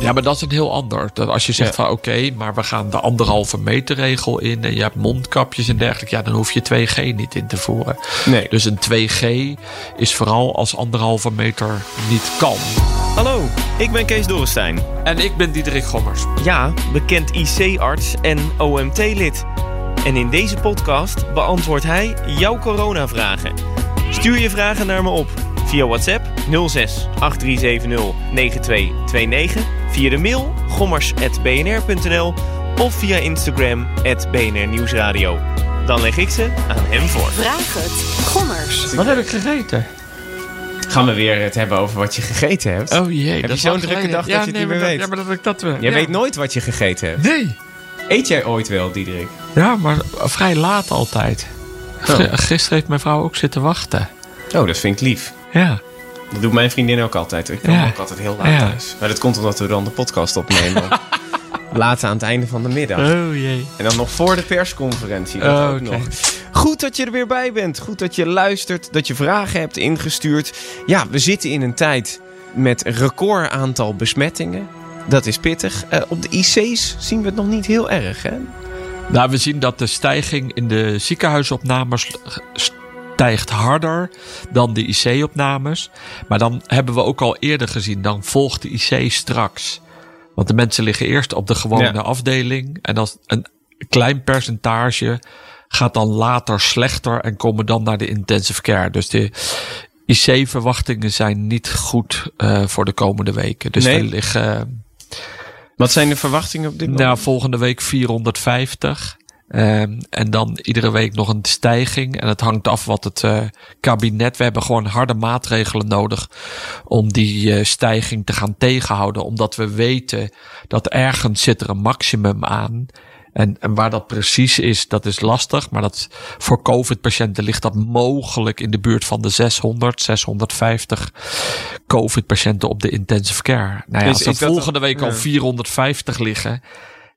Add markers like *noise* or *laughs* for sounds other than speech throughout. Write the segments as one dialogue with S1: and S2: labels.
S1: Ja, maar dat is een heel ander. Dat als je zegt van oké, maar we gaan de anderhalve meter regel in en je hebt mondkapjes en dergelijke, ja, dan hoef je 2G niet in te voeren.
S2: Nee.
S1: Dus een 2G is vooral als anderhalve meter niet kan.
S2: Hallo, ik ben Kees Dorrestein.
S1: En ik ben Diederik Gommers.
S2: Ja, bekend IC-arts en OMT-lid. En in deze podcast beantwoordt hij jouw coronavragen. Stuur je vragen naar me op via WhatsApp 06 8370 9229, via de mail gommers.bnr.nl of via Instagram BNR Nieuwsradio. Dan leg ik ze aan hem voor.
S3: Vraag het. Gommers.
S1: Wat heb ik gegeten?
S4: Gaan we weer het hebben over wat je gegeten hebt?
S1: Oh jee,
S4: Heb
S1: dat
S4: je
S1: is
S4: zo'n drukke dag dat je het niet meer weet?
S1: Ja, maar dat ik dat wel.
S4: Jij
S1: ja.
S4: weet nooit wat je gegeten hebt.
S1: Nee.
S4: Eet jij ooit wel, Diederik?
S1: Ja, maar vrij laat altijd.
S4: Oh.
S1: Gisteren heeft mijn vrouw ook zitten wachten.
S4: Oh, dat vind ik lief.
S1: Ja.
S4: Dat doet mijn vriendin ook altijd. Ik kom
S1: Ja.
S4: ook altijd heel laat
S1: Ja.
S4: thuis. Maar dat komt omdat we dan de podcast opnemen. *laughs* Laat aan het einde van de middag.
S1: Oh jee.
S4: En dan nog voor de persconferentie. Dat
S1: Oh,
S4: ook
S1: oké.
S4: nog. Goed dat je er weer bij bent. Goed dat je luistert. Dat je vragen hebt ingestuurd. Ja, we zitten in een tijd met record aantal besmettingen. Dat is pittig. Eh, op de IC's zien we het nog niet heel erg, hè?
S1: Nou, we zien dat de stijging in de ziekenhuisopnames stijgt harder dan de IC-opnames. Maar dan hebben we ook al eerder gezien, dan volgt de IC straks. Want de mensen liggen eerst op de gewone
S4: Ja.
S1: afdeling. En als een klein percentage gaat dan later slechter en komen dan naar de intensive care. Dus de IC-verwachtingen zijn niet goed eh, voor de komende weken. Dus
S4: Nee.
S1: we liggen
S4: Wat zijn de verwachtingen op dit moment?
S1: nou, volgende week 450. Ehm, en dan iedere week nog een stijging. En het hangt af wat het eh, kabinet. We hebben gewoon harde maatregelen nodig om die eh, stijging te gaan tegenhouden. Omdat we weten dat ergens zit er een maximum aan. En, en waar dat precies is, dat is lastig. Maar dat voor COVID-patiënten ligt dat mogelijk in de buurt van de 600, 650 COVID-patiënten op de intensive care. Nou ja, als er volgende week al
S4: ja.
S1: 450 liggen.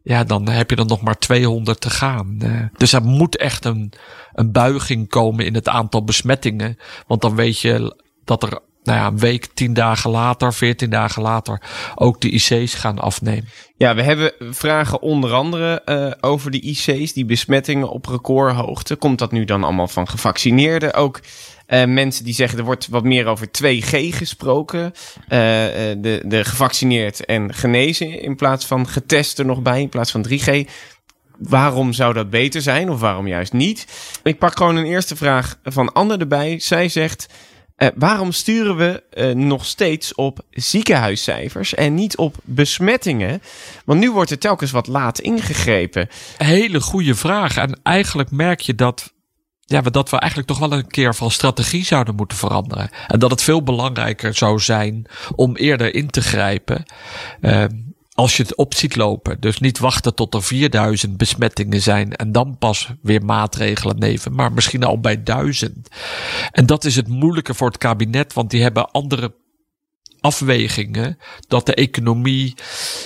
S1: Ja, dan heb je er nog maar 200 te gaan. Eh, dus er moet echt een, een buiging komen in het aantal besmettingen. Want dan weet je dat er nou ja, een week, 10 dagen later, 14 dagen later ook de IC's gaan afnemen.
S4: Ja, we hebben vragen onder andere eh, over de IC's, die besmettingen op recordhoogte. Komt dat nu dan allemaal van gevaccineerden? Ook eh, mensen die zeggen er wordt wat meer over 2G gesproken. Eh, eh, de, de gevaccineerd en genezen in plaats van getest er nog bij, in plaats van 3G. Waarom zou dat beter zijn of waarom juist niet? Ik pak gewoon een eerste vraag van Anne erbij. Zij zegt. Waarom sturen we nog steeds op ziekenhuiscijfers en niet op besmettingen? Want nu wordt er telkens wat laat ingegrepen.
S1: Hele goede vraag. En eigenlijk merk je dat, ja, dat we eigenlijk toch wel een keer van strategie zouden moeten veranderen. En dat het veel belangrijker zou zijn om eerder in te grijpen. Ehm, als je het op ziet lopen. Dus niet wachten tot er 4000 besmettingen zijn en dan pas weer maatregelen nemen. Maar misschien al bij 1000. En dat is het moeilijke voor het kabinet, want die hebben andere afwegingen. Dat de economie,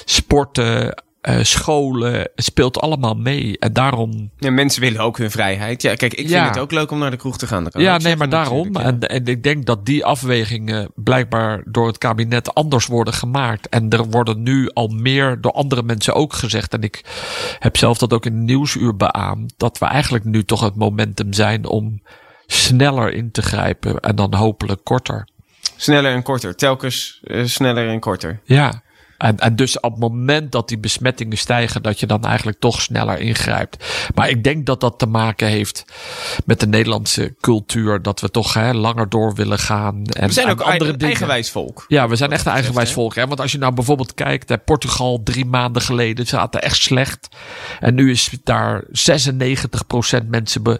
S1: sporten, eh, scholen, het speelt allemaal mee. En daarom
S4: Ja, mensen willen ook hun vrijheid. Ja, kijk, ik
S1: Ja.
S4: vind het ook leuk om naar de kroeg te gaan. Dat kan
S1: Ja, nee, maar daarom.
S4: natuurlijk, ja.
S1: En, en ik denk dat die afwegingen blijkbaar door het kabinet anders worden gemaakt. En er worden nu al meer door andere mensen ook gezegd. En ik heb zelf dat ook in het nieuwsuur beaamd. Dat we eigenlijk nu toch het momentum zijn om sneller in te grijpen. En dan hopelijk korter.
S4: Sneller en korter. Telkens eh, sneller en korter.
S1: Ja. En, en dus op het moment dat die besmettingen stijgen, dat je dan eigenlijk toch sneller ingrijpt. Maar ik denk dat dat te maken heeft met de Nederlandse cultuur. Dat we toch hè, langer door willen gaan. En,
S4: We zijn ook
S1: andere
S4: eigen, eigenwijs volk.
S1: Ja, we zijn echt een eigenwijs volk. Hè? Want als je nou bijvoorbeeld kijkt, hè, Portugal drie maanden geleden zaten echt slecht. En nu is daar 96% mensen be,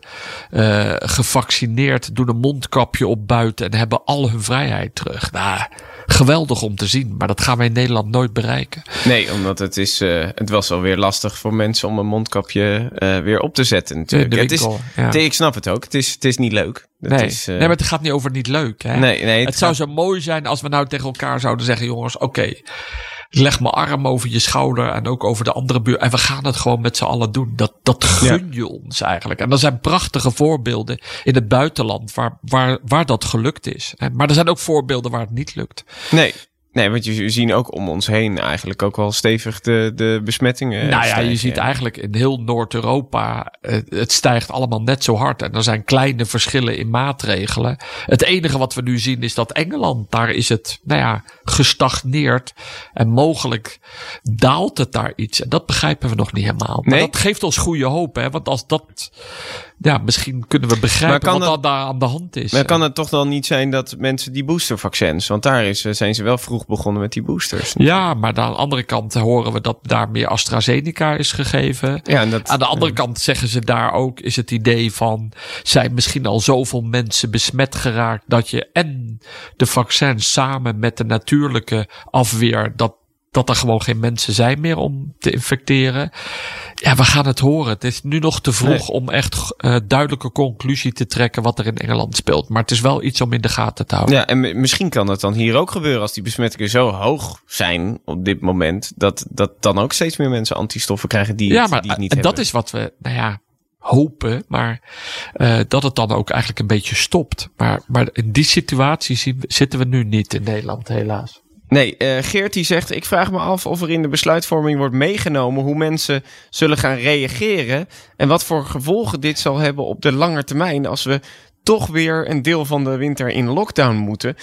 S1: eh, gevaccineerd, doen een mondkapje op buiten en hebben al hun vrijheid terug. Nou, geweldig om te zien, maar dat gaan wij in Nederland nooit bereiken.
S4: Nee, omdat het is, eh, het was alweer lastig voor mensen om een mondkapje eh, weer op te zetten natuurlijk. Het is,
S1: winkel, ja.
S4: nee, ik snap het ook. Het is, het is niet leuk.
S1: Nee.
S4: is, eh,
S1: nee, maar het gaat niet over niet leuk. Hè?
S4: nee, nee,
S1: het
S4: het
S1: zou zo mooi zijn als we nou tegen elkaar zouden zeggen: jongens, oké, leg mijn arm over je schouder en ook over de andere buur. En we gaan het gewoon met z'n allen doen. Dat, dat gun je ons eigenlijk. En er zijn prachtige voorbeelden in het buitenland waar, waar, waar dat gelukt is. Maar er zijn ook voorbeelden waar het niet lukt.
S4: Nee. Nee, want je- zien ook om ons heen eigenlijk ook wel stevig de, de besmettingen.
S1: nou ja, je ziet eigenlijk in heel Noord-Europa, het stijgt allemaal net zo hard. En er zijn kleine verschillen in maatregelen. Het enige wat we nu zien is dat Engeland, daar is het, nou ja, gestagneerd. En mogelijk daalt het daar iets. En dat begrijpen we nog niet helemaal. Maar
S4: Nee?
S1: dat geeft ons goede hoop, hè. Want als dat, ja, misschien kunnen we begrijpen wat
S4: dat-
S1: daar aan de hand is.
S4: Maar kan het toch dan niet zijn dat mensen die boostervaccins, want daar is, eh, zijn ze wel vroeg begonnen met die boosters.
S1: Ja, maar aan de andere kant horen we dat daar meer AstraZeneca is gegeven.
S4: Ja, en dat,
S1: Aan de andere kant zeggen ze daar ook, is het idee van, zijn misschien al zoveel mensen besmet geraakt dat je en de vaccins samen met de natuurlijke afweer, dat, dat er gewoon geen mensen zijn meer om te infecteren. Ja, we gaan het horen. Het is nu nog te vroeg om echt eh, duidelijke conclusie te trekken wat er in Engeland speelt. Maar het is wel iets om in de gaten te houden.
S4: Ja, en misschien kan het dan hier ook gebeuren als die besmettingen zo hoog zijn op dit moment, dat, dat dan ook steeds meer mensen antistoffen krijgen die,
S1: Ja,
S4: het,
S1: maar
S4: die het niet
S1: en dat is wat we, nou ja, hopen. Maar eh, dat het dan ook eigenlijk een beetje stopt. Maar, maar in die situatie zien zitten we nu niet in Nederland, helaas.
S4: Nee, eh, Geert die zegt, ik vraag me af of er in de besluitvorming wordt meegenomen hoe mensen zullen gaan reageren en wat voor gevolgen dit zal hebben op de lange termijn als we toch weer een deel van de winter in lockdown moeten.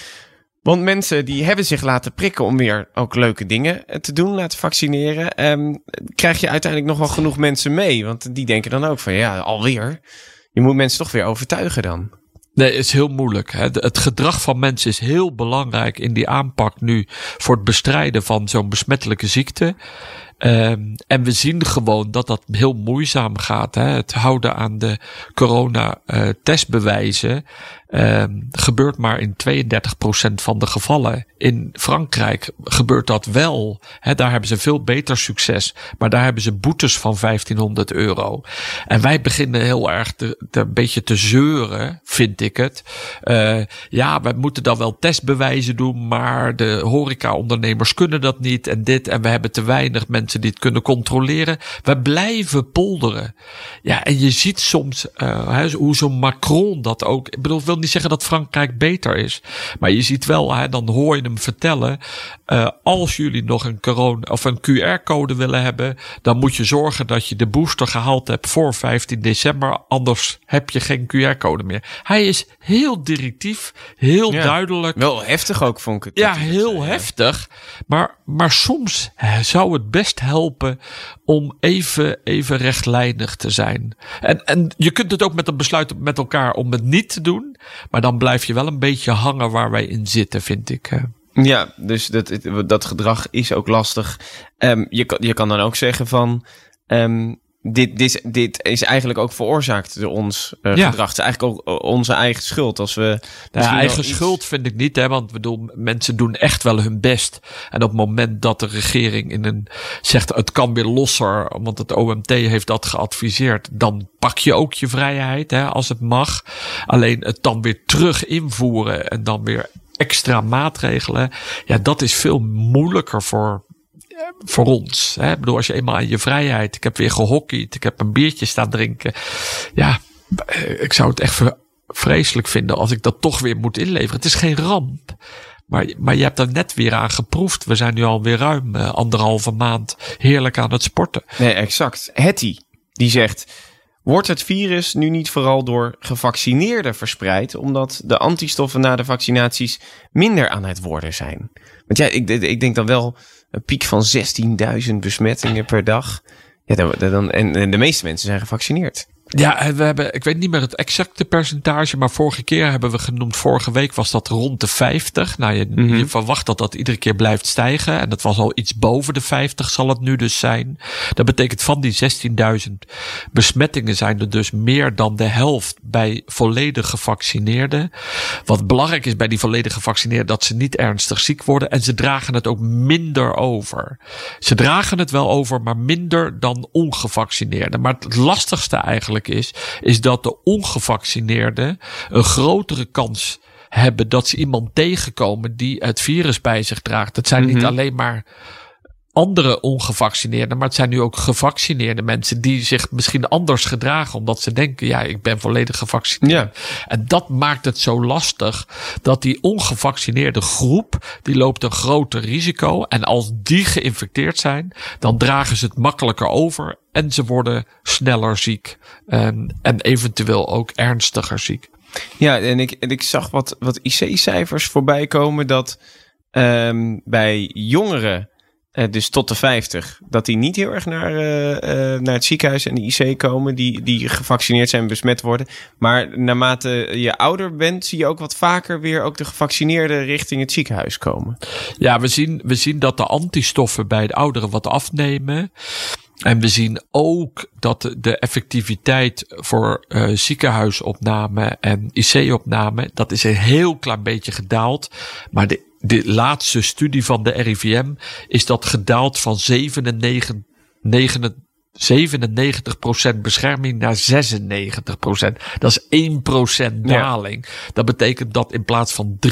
S4: Want mensen die hebben zich laten prikken om weer ook leuke dingen eh, te doen, laten vaccineren. Ehm, krijg je uiteindelijk nog wel genoeg mensen mee? Want die denken dan ook van ja, alweer. Je moet mensen toch weer overtuigen dan.
S1: Nee, is heel moeilijk. Het gedrag van mensen is heel belangrijk in die aanpak nu voor het bestrijden van zo'n besmettelijke ziekte. Ehm, en we zien gewoon dat dat heel moeizaam gaat. Hè. Het houden aan de corona-testbewijzen ehm, gebeurt maar in 32% van de gevallen. In Frankrijk gebeurt dat wel. Daar hebben ze veel beter succes. Maar daar hebben ze boetes van 1500 euro. En wij beginnen heel erg een beetje te zeuren, vind ik het. Eh, ja, we moeten dan wel testbewijzen doen, maar de horeca-ondernemers kunnen dat niet. En dit, en we hebben te weinig mensen die het kunnen controleren. We blijven polderen. Ja, en je ziet soms eh, hoe zo'n Macron dat ook. Ik bedoel, wil niet zeggen dat Frankrijk beter is. Maar je ziet wel, hè, dan hoor je hem vertellen. eh, als jullie nog een corona of een QR-code willen hebben, dan moet je zorgen dat je de booster gehaald hebt voor 15 december. Anders heb je geen QR-code meer. Hij is heel directief, heel
S4: Ja.
S1: duidelijk.
S4: Wel heftig ook, vond ik het.
S1: Ja, heel
S4: zei, ja.
S1: heftig. Maar, maar soms zou het best helpen om even, even rechtlijnig te zijn. En, en je kunt het ook met een besluit met elkaar om het niet te doen. Maar dan blijf je wel een beetje hangen waar wij in zitten, vind ik.
S4: Ja, dus dat, dat gedrag is ook lastig. Ehm, je, kan, je kan dan ook zeggen van... ehm, dit, dit, dit is eigenlijk ook veroorzaakt door ons eh,
S1: Ja.
S4: gedrag. Het is eigenlijk ook onze eigen schuld. Als we
S1: Nou,
S4: misschien
S1: eigen
S4: iets-
S1: schuld vind ik niet, hè, want bedoel, mensen doen echt wel hun best. En op het moment dat de regering in een zegt het kan weer losser, want het OMT heeft dat geadviseerd, dan pak je ook je vrijheid hè, als het mag. Alleen het dan weer terug invoeren en dan weer extra maatregelen, ja, dat is veel moeilijker voor voor ons. Hè? Bedoel, als je eenmaal aan je vrijheid, ik heb weer gehockeyd, ik heb een biertje staan drinken. Ja, eh, ik zou het echt vreselijk vinden als ik dat toch weer moet inleveren. Het is geen ramp. Maar, maar je hebt er net weer aan geproefd. We zijn nu alweer ruim eh, anderhalve maand heerlijk aan het sporten.
S4: Nee, exact. Hetty, die zegt... Wordt het virus nu niet vooral door gevaccineerden verspreid... omdat de antistoffen na de vaccinaties minder aan het worden zijn? Want ja, ik, ik denk dan wel een piek van 16.000 besmettingen per dag. Ja, dan, en de meeste mensen zijn gevaccineerd.
S1: Ja, we hebben, ik weet niet meer het exacte percentage, maar vorige keer hebben we genoemd, vorige week was dat rond de 50. Nou, je,
S4: Mhm.
S1: je verwacht dat dat iedere keer blijft stijgen. En dat was al iets boven de 50 zal het nu dus zijn. Dat betekent van die 16.000 besmettingen zijn er dus meer dan de helft bij volledig gevaccineerden. Wat belangrijk is bij die volledig gevaccineerden, dat ze niet ernstig ziek worden. En ze dragen het ook minder over. Ze dragen het wel over, maar minder dan ongevaccineerden. Maar het lastigste eigenlijk is, is dat de ongevaccineerden een grotere kans hebben dat ze iemand tegenkomen die het virus bij zich draagt. Het zijn niet
S4: Mhm.
S1: alleen maar andere ongevaccineerden, maar het zijn nu ook gevaccineerde mensen die zich misschien anders gedragen omdat ze denken, ja, ik ben volledig gevaccineerd.
S4: Ja.
S1: En dat maakt het zo lastig dat die ongevaccineerde groep, die loopt een groter risico. En als die geïnfecteerd zijn, dan dragen ze het makkelijker over en ze worden sneller ziek. En, en eventueel ook ernstiger ziek.
S4: Ja, en ik, en ik zag wat, wat IC-cijfers voorbij komen dat ehm, bij jongeren, eh, dus tot de 50, dat die niet heel erg naar, eh, eh, naar het ziekenhuis en de IC komen, die, die gevaccineerd zijn en besmet worden. Maar naarmate je ouder bent, zie je ook wat vaker weer ook de gevaccineerden richting het ziekenhuis komen.
S1: Ja, we zien, we zien dat de antistoffen bij de ouderen wat afnemen. En we zien ook dat de, effectiviteit voor ziekenhuisopname en IC-opname, dat is een heel klein beetje gedaald. Maar de, de laatste studie van de RIVM is dat gedaald van 97, 99, 97% bescherming naar 96%. Dat is 1% daling. Dat betekent dat in plaats van 3%,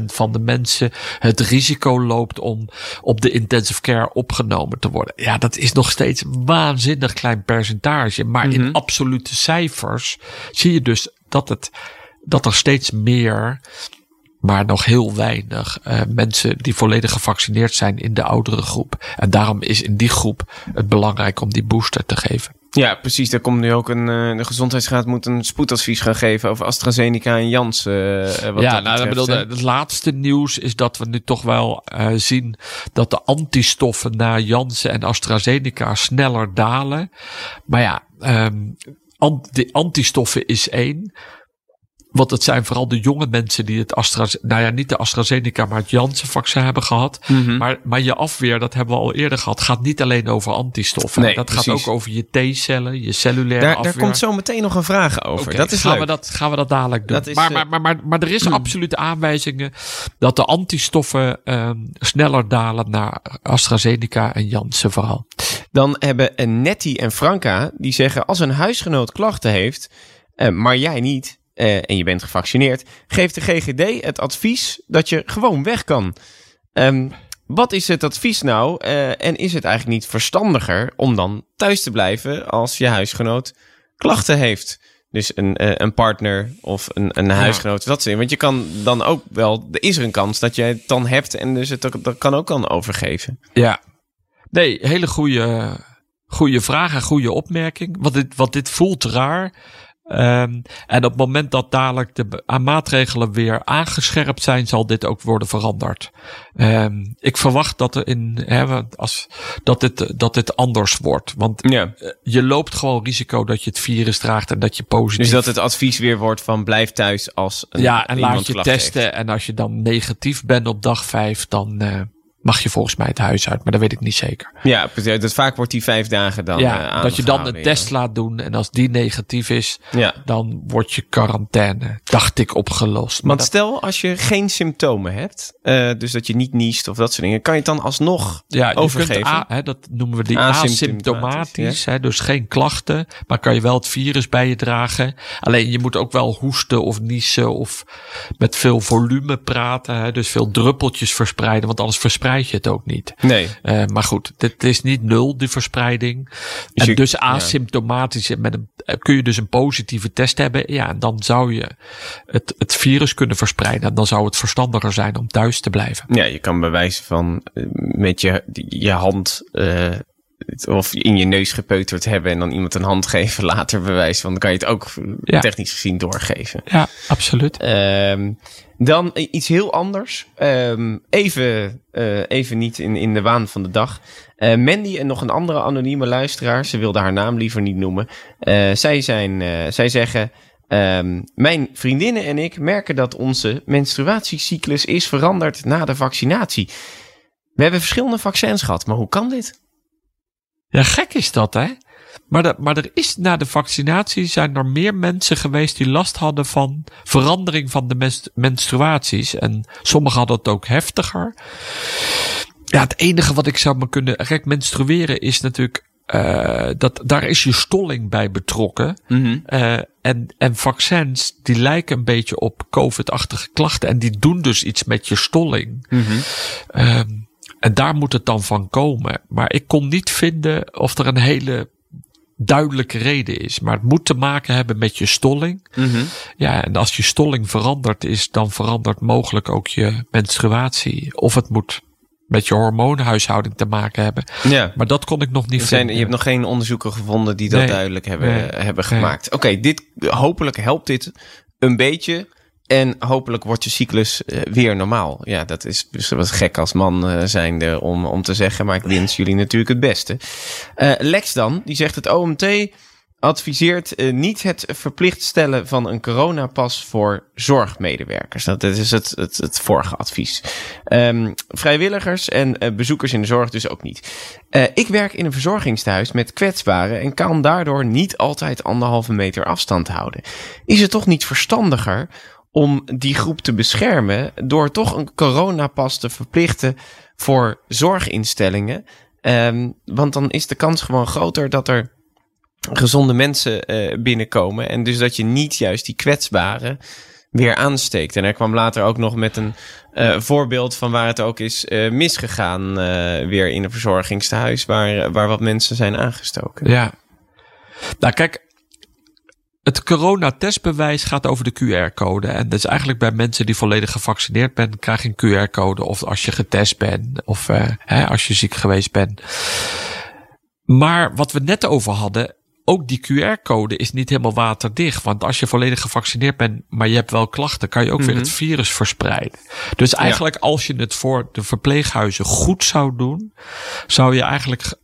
S1: 4% van de mensen het risico loopt om op de intensive care opgenomen te worden. Ja, dat is nog steeds een waanzinnig klein percentage. Maar in absolute cijfers zie je dus dat het, dat er steeds meer maar nog heel weinig uh, mensen die volledig gevaccineerd zijn in de oudere groep. En daarom is in die groep het belangrijk om die booster te geven.
S4: Ja, precies. Daar komt nu ook een. Uh, de gezondheidsraad moet een spoedadvies gaan geven over AstraZeneca en Janssen. Uh, wat
S1: ja,
S4: dat
S1: nou,
S4: betreft,
S1: bedoel, het laatste nieuws is dat we nu toch wel uh, zien dat de antistoffen na Janssen en AstraZeneca sneller dalen. Maar ja, um, ant de antistoffen is één. Want het zijn vooral de jonge mensen die het AstraZeneca, nou ja, niet de AstraZeneca, maar het Janssen-vaccin hebben gehad.
S4: Mhm.
S1: Mm -hmm. maar, maar je afweer, dat hebben we al eerder gehad, gaat niet alleen over antistoffen.
S4: Nee,
S1: dat
S4: precies.
S1: gaat ook over je T-cellen, je cellulaire
S4: daar,
S1: afweer.
S4: Daar komt zo meteen nog een vraag over.
S1: Okay,
S4: dat is
S1: gaan
S4: leuk.
S1: We dat, gaan we dat dadelijk doen.
S4: Dat is,
S1: maar,
S4: uh,
S1: maar, maar, maar, maar er is absolute aanwijzingen dat de antistoffen um, sneller dalen naar AstraZeneca en Janssen vooral.
S4: Dan hebben Nettie en Franka, die zeggen als een huisgenoot klachten heeft, uh, maar jij niet, uh, en je bent gevaccineerd, geeft de GGD het advies dat je gewoon weg kan. Um, wat is het advies nou? Uh, en is het eigenlijk niet verstandiger om dan thuis te blijven als je huisgenoot klachten heeft? Dus een, uh, een partner of een, een huisgenoot, ja. dat Want je kan dan ook wel, er is er een kans dat je het dan hebt en dus het dat kan ook kan overgeven.
S1: Ja, nee, hele goede, goede vraag en goede opmerking. Want dit, wat dit voelt raar. Um, en op het moment dat dadelijk de maatregelen weer aangescherpt zijn, zal dit ook worden veranderd. Um, ik verwacht dat er in, hè, als, dat, dit, dat dit anders wordt. Want
S4: ja.
S1: je loopt gewoon risico dat je het virus draagt en dat je positief.
S4: Dus dat het advies weer wordt van blijf thuis als een
S1: Ja, en laat je testen.
S4: Heeft.
S1: En als je dan negatief bent op dag vijf, dan. Uh, mag je volgens mij het huis uit, maar dat weet ik niet zeker.
S4: Ja, dat vaak wordt die vijf dagen dan
S1: ja,
S4: uh,
S1: dat je dan een test laat doen en als die negatief is,
S4: ja.
S1: dan wordt je quarantaine, dacht ik, opgelost.
S4: Want dat... stel als je geen symptomen hebt, uh, dus dat je niet niest of dat soort dingen, kan je het dan alsnog
S1: ja,
S4: overgeven?
S1: Je kunt, hè, dat noemen we die asymptomatisch, hè, dus geen klachten, maar kan je wel het virus bij je dragen. Alleen je moet ook wel hoesten of niezen of met veel volume praten, hè, dus veel druppeltjes verspreiden, want anders verspreid je het ook niet.
S4: Nee.
S1: Uh, maar goed, dit is niet nul, die verspreiding.
S4: Dus
S1: en dus asymptomatisch, ja. met een, kun je dus een positieve test hebben. Ja, en dan zou je het, het virus kunnen verspreiden. En dan zou het verstandiger zijn om thuis te blijven.
S4: Ja, je kan bewijzen van uh, met je, je hand uh, of in je neus gepeuterd hebben en dan iemand een hand geven, later bewijs van, dan kan je het ook ja. technisch gezien doorgeven.
S1: Ja, absoluut.
S4: Um, dan iets heel anders. Um, even, uh, even niet in, in de waan van de dag. Uh, Mandy en nog een andere anonieme luisteraar, ze wilde haar naam liever niet noemen. Uh, zij, zijn, zij zeggen, um, mijn vriendinnen en ik merken dat onze menstruatiecyclus is veranderd na de vaccinatie. We hebben verschillende vaccins gehad, maar hoe kan dit?
S1: Ja, gek is dat, hè? Maar, de, maar er is na de vaccinatie zijn er meer mensen geweest die last hadden van verandering van de menstru menstruaties. En sommigen hadden het ook heftiger. Ja, het enige wat ik zou me kunnen. Kijk, menstrueren is natuurlijk uh, dat, daar is je stolling bij betrokken.
S4: Mm
S1: uh, en, en vaccins, die lijken een beetje op COVID-achtige klachten. En die doen dus iets met je stolling.
S4: Mm -hmm.
S1: uh, en daar moet het dan van komen. Maar ik kon niet vinden of er een hele duidelijke reden is. Maar het moet te maken hebben met je stolling.
S4: Mm -hmm.
S1: Ja, en als je stolling veranderd is, dan verandert mogelijk ook je menstruatie. Of het moet met je hormoonhuishouding te maken hebben.
S4: Ja.
S1: Maar dat kon ik nog niet
S4: zijn,
S1: vinden.
S4: Je hebt nog geen onderzoeken gevonden die dat
S1: Nee.
S4: duidelijk hebben,
S1: Nee.
S4: hebben gemaakt. Oké, dit hopelijk helpt dit een beetje. En hopelijk wordt je cyclus uh, weer normaal. Ja, dat is dus wat gek als man uh, zijnde om, om te zeggen. Maar ik wens jullie natuurlijk het beste. Uh, Lex dan, die zegt het OMT adviseert niet het verplicht stellen van een coronapas voor zorgmedewerkers. Dat is het, het, het vorige advies. Um, vrijwilligers en bezoekers in de zorg dus ook niet. Ik werk in een verzorgingstehuis met kwetsbaren en kan daardoor niet altijd anderhalve meter afstand houden. Is het toch niet verstandiger om die groep te beschermen door toch een coronapas te verplichten voor zorginstellingen? Um, want dan is de kans gewoon groter dat er gezonde mensen uh, binnenkomen. En dus dat je niet juist die kwetsbaren weer aansteekt. En er kwam later ook nog met een uh, voorbeeld van waar het ook is uh, misgegaan. Weer in een verzorgingstehuis waar, waar wat mensen zijn aangestoken.
S1: Ja. Nou kijk, het coronatestbewijs gaat over de QR-code. En dat is eigenlijk bij mensen die volledig gevaccineerd zijn, krijg je een QR-code. Of als je getest bent, of uh, hè, als je ziek geweest bent. Maar wat we net over hadden, ook die QR-code is niet helemaal waterdicht. Want als je volledig gevaccineerd bent, maar je hebt wel klachten, kan je ook mm -hmm. weer het virus verspreiden. Dus eigenlijk, ja. als je het voor de verpleeghuizen goed zou doen, zou je eigenlijk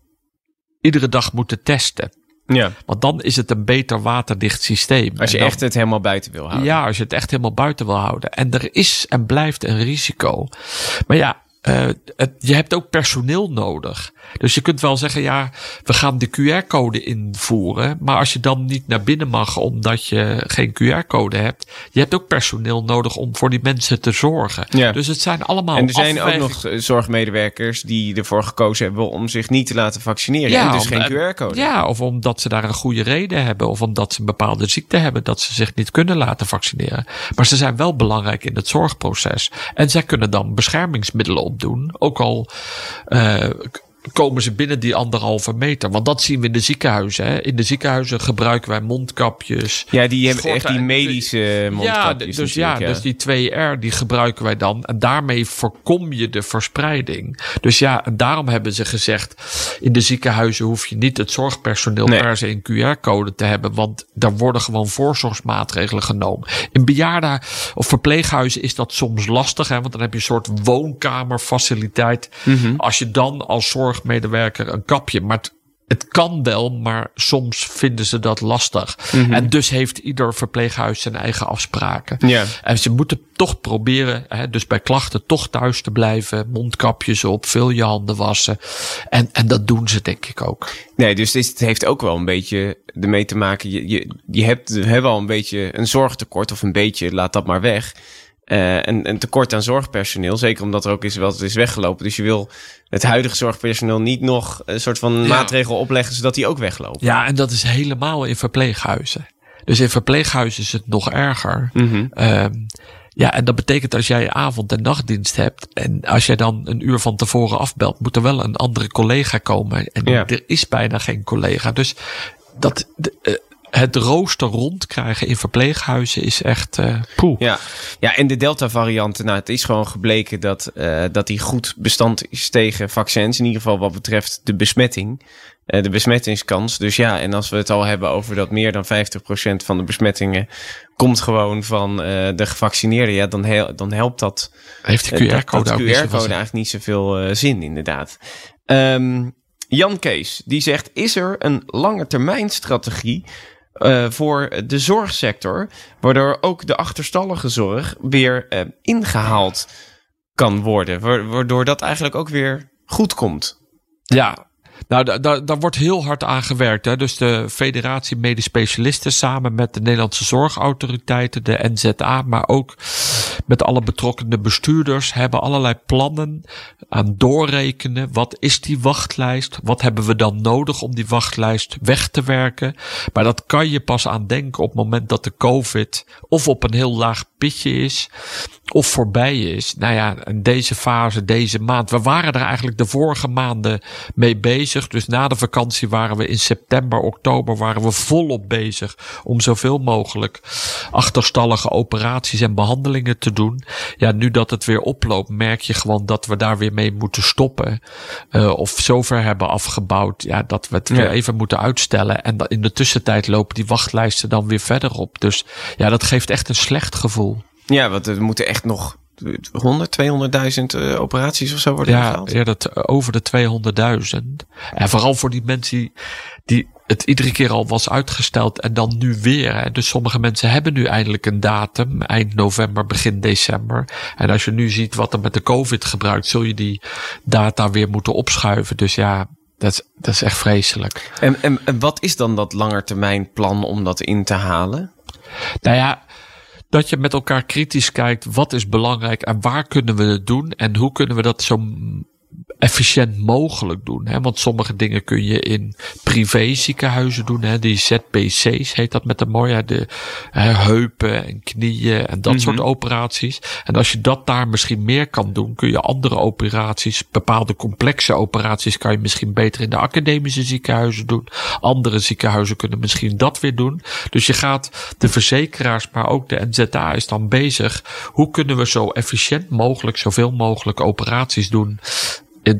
S1: iedere dag moeten testen.
S4: Ja.
S1: Want dan is het een beter waterdicht systeem.
S4: Als je
S1: dan,
S4: echt het helemaal buiten wil houden.
S1: Ja, als je het echt helemaal buiten wil houden. En er is en blijft een risico. Maar ja, uh, het, je hebt ook personeel nodig. Dus je kunt wel zeggen, ja, we gaan de QR-code invoeren. Maar als je dan niet naar binnen mag omdat je geen QR-code hebt. Je hebt ook personeel nodig om voor die mensen te zorgen.
S4: Ja.
S1: Dus het zijn allemaal
S4: En er zijn ook nog eh, zorgmedewerkers die ervoor gekozen hebben om zich niet te laten vaccineren. en dus
S1: om-
S4: geen QR-code.
S1: Ja, of omdat ze daar een goede reden hebben. Of omdat ze een bepaalde ziekte hebben dat ze zich niet kunnen laten vaccineren. Maar ze zijn wel belangrijk in het zorgproces. En zij kunnen dan beschermingsmiddelen opdoen. Ook al uh, komen ze binnen die anderhalve meter. Want dat zien we in de ziekenhuizen. Hè. In de ziekenhuizen gebruiken wij mondkapjes.
S4: Ja, die hebben echt die medische
S1: Ja,
S4: mondkapjes
S1: dus ja, dus die 2R die gebruiken wij dan. En daarmee voorkom je de verspreiding. Dus ja, en daarom hebben ze gezegd... in de ziekenhuizen hoef je niet het zorgpersoneel
S4: Nee.
S1: per se een QR-code te hebben. Want daar worden gewoon voorzorgsmaatregelen genomen. In bejaarden of verpleeghuizen is dat soms lastig. Hè, want dan heb je een soort woonkamerfaciliteit.
S4: Mhm.
S1: Als je dan als zorgmedewerker een kapje... maar het, het kan wel, maar soms vinden ze dat lastig.
S4: Mhm.
S1: En dus heeft ieder verpleeghuis zijn eigen afspraken.
S4: Ja.
S1: En ze moeten toch proberen, hè, dus bij klachten toch thuis te blijven. Mondkapjes op, veel je handen wassen. En, en dat doen ze denk ik ook.
S4: Nee, dus dit het heeft ook wel een beetje ermee te maken. Je, je, je hebt, hebben al een beetje een zorgtekort, of een beetje, laat dat maar weg. Eh een, een tekort aan zorgpersoneel, zeker omdat er ook is wat is weggelopen. Dus je wil het huidige zorgpersoneel niet nog een soort van
S1: Ja.
S4: maatregel opleggen zodat die ook weglopen.
S1: Ja, en dat is helemaal in verpleeghuizen. Dus in verpleeghuizen is het nog erger. Ehm, ja, en dat betekent als jij avond- en nachtdienst hebt. en als jij dan een uur van tevoren afbelt. moet er wel een andere collega komen. En
S4: Ja.
S1: er is bijna geen collega. Dus dat. de- eh, het rooster rondkrijgen in verpleeghuizen is echt. poeh.
S4: Ja. ja, en de Delta-variant, nou, het is gewoon gebleken dat, eh, dat die goed bestand is tegen vaccins. In ieder geval wat betreft de besmetting, eh, de besmettingskans. Dus ja, en als we het al hebben over dat meer dan 50% van de besmettingen komt gewoon van de gevaccineerden, ja, dan, dan helpt dat
S1: Heeft de QR-code ook
S4: eigenlijk niet zoveel zin, inderdaad. Ehm, Jan Kees, die zegt, is er een lange termijn strategie eh, voor de zorgsector, waardoor ook de achterstallige zorg weer eh, ingehaald kan worden, wa- waardoor dat eigenlijk ook weer goed komt.
S1: Ja, nou, da- da- daar wordt heel hard aan gewerkt. Hè. Dus de Federatie Medisch Specialisten samen met de Nederlandse Zorgautoriteiten, de NZA, maar ook met alle betrokkenen bestuurders, hebben allerlei plannen aan doorrekenen. Wat is die wachtlijst? Wat hebben we dan nodig om die wachtlijst weg te werken? Maar dat kan je pas aan denken op het moment dat de COVID of op een heel laag pitje is of voorbij is. Nou ja, in deze fase, deze maand. We waren er eigenlijk de vorige maanden mee bezig. Dus na de vakantie waren we in september, oktober waren we volop bezig om zoveel mogelijk achterstallige operaties en behandelingen te doen. Ja, nu dat het weer oploopt, merk je gewoon dat we daar weer mee moeten stoppen. Uh, of zover hebben afgebouwd. Ja, dat we het weer even moeten uitstellen. En in de tussentijd lopen die wachtlijsten dan weer verder op. Dus ja, dat geeft echt een slecht gevoel.
S4: Ja, want er moeten echt nog 100, 200.000 uh, operaties of zo worden
S1: ja, Ja, dat over de 200.000. En vooral voor die mensen die, die het iedere keer al was uitgesteld en dan nu weer. Hè. Dus sommige mensen hebben nu eindelijk een datum, eind november, begin december. En als je nu ziet wat er met de COVID gebruikt, zul je die data weer moeten opschuiven. Dus ja, dat is, dat is echt vreselijk.
S4: En, en, en wat is dan dat langetermijnplan om dat in te halen?
S1: Nou ja, dat je met elkaar kritisch kijkt. Wat is belangrijk en waar kunnen we het doen? En hoe kunnen we dat zo efficiënt mogelijk doen. Hè? Want sommige dingen kun je in privé ziekenhuizen doen. Hè? Die ZBC's heet dat met de mooie. De hè, heupen en knieën en dat soort operaties. En als je dat daar misschien meer kan doen, kun je andere operaties, bepaalde complexe operaties, kan je misschien beter in de academische ziekenhuizen doen. Andere ziekenhuizen kunnen misschien dat weer doen. Dus je gaat de verzekeraars, maar ook de NZA is dan bezig. Hoe kunnen we zo efficiënt mogelijk, zoveel mogelijk operaties doen?